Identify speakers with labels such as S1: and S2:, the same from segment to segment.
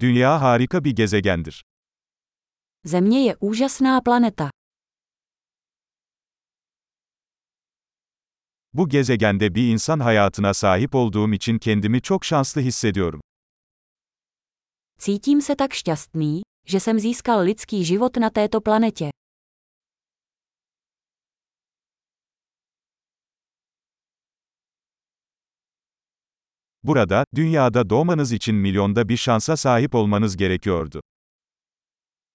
S1: Dünya harika bir gezegendir.
S2: Země je úžasná planeta.
S1: Bu gezegende bir insan hayatına sahip olduğum için kendimi çok şanslı hissediyorum.
S2: Cítím se tak šťastný, že jsem získal lidský život na této planetě.
S1: Burada, dünyada doğmanız için milyonda bir şansa sahip olmanız gerekiyordu.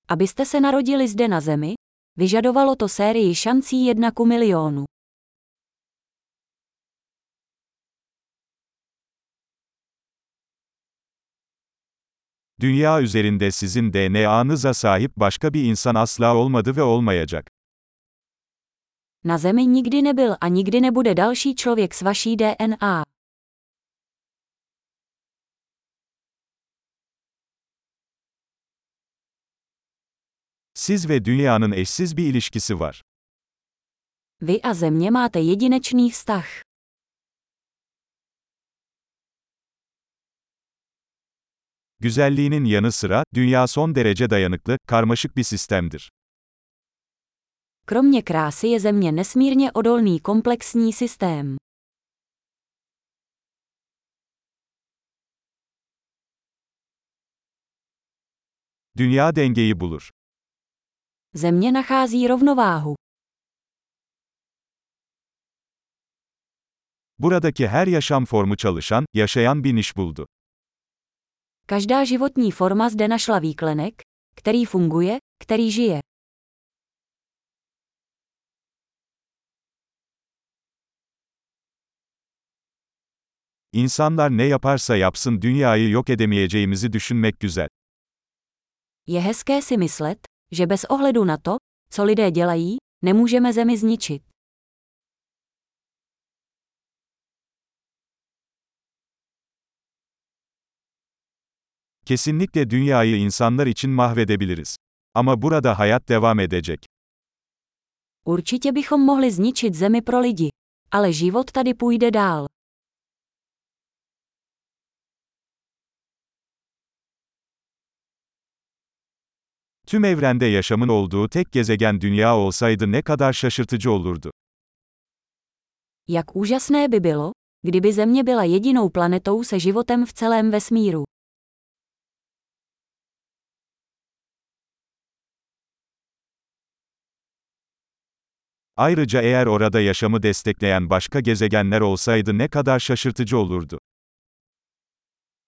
S2: Abyste se narodili zde na Zemi, vyžadovalo to sérii šancí jedna ku milionu.
S1: Dünya üzerinde sizin DNA'nıza sahip başka bir insan asla olmadı ve olmayacak.
S2: Na Zemi nikdy nebyl a nikdy nebude další člověk s vaší DNA.
S1: Siz ve dünyanın eşsiz bir ilişkisi var.
S2: Vy a Země máte jedinečný vztah.
S1: Güzelliğinin yanı sıra, dünya son derece dayanıklı, karmaşık bir sistemdir.
S2: Kromě krásy je Země nesmírně odolný komplexní systém.
S1: Dünya dengeyi bulur.
S2: Země nachází rovnováhu.
S1: Buradaki her yaşam formu çalışan, yaşayan bir niş buldu.
S2: Každá životní forma zde našla výklenek, který funguje, který žije.
S1: İnsanlar ne yaparsa yapsın dünyayı yok edemeyeceğimizi düşünmek güzel.
S2: Je hezké si myslet, že bez ohledu na to, co lidé dělají, nemůžeme Zemi zničit.
S1: Kesinlikle dünyayı insanlar için mahvedebiliriz. Ama burada hayat devam edecek.
S2: Určitě bychom mohli zničit Zemi pro lidi. Ale život tady půjde dál.
S1: Tüm evrende yaşamın olduğu tek gezegen dünya olsaydı ne kadar şaşırtıcı olurdu.
S2: Jak úžasné by bylo, kdyby Země byla jedinou planetou se životem v celém vesmíru.
S1: Ayrıca eğer orada yaşamı destekleyen başka gezegenler olsaydı ne kadar şaşırtıcı olurdu.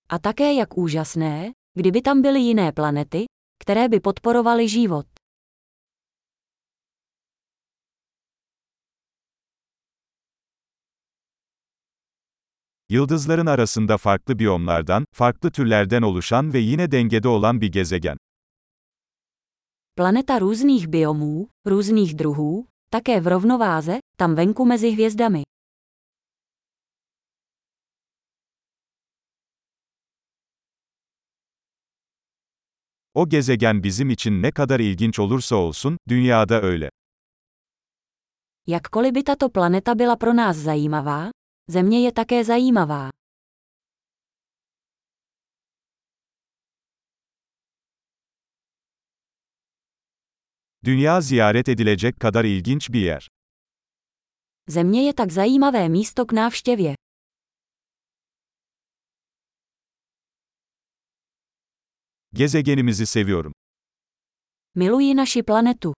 S2: A také jak úžasné, kdyby tam byly jiné planety, které by podporovaly život.
S1: Yıldızların arasında farklı biyomlardan, farklı türlerden oluşan ve yine dengede olan bir gezegen.
S2: Planeta různých biomů, různých druhů, také v rovnováze, tam venku mezi hvězdami.
S1: O gezegen bizim için ne kadar ilginç olursa olsun, dünyada öyle.
S2: Jakkoliv by tato planeta byla pro nás zajímavá, Země je také zajímavá.
S1: Dünya ziyaret edilecek kadar ilginç bir yer.
S2: Země je tak zajímavé místo k návštěvě.
S1: Gezegenimizi seviyorum.
S2: Miluji naši planetu.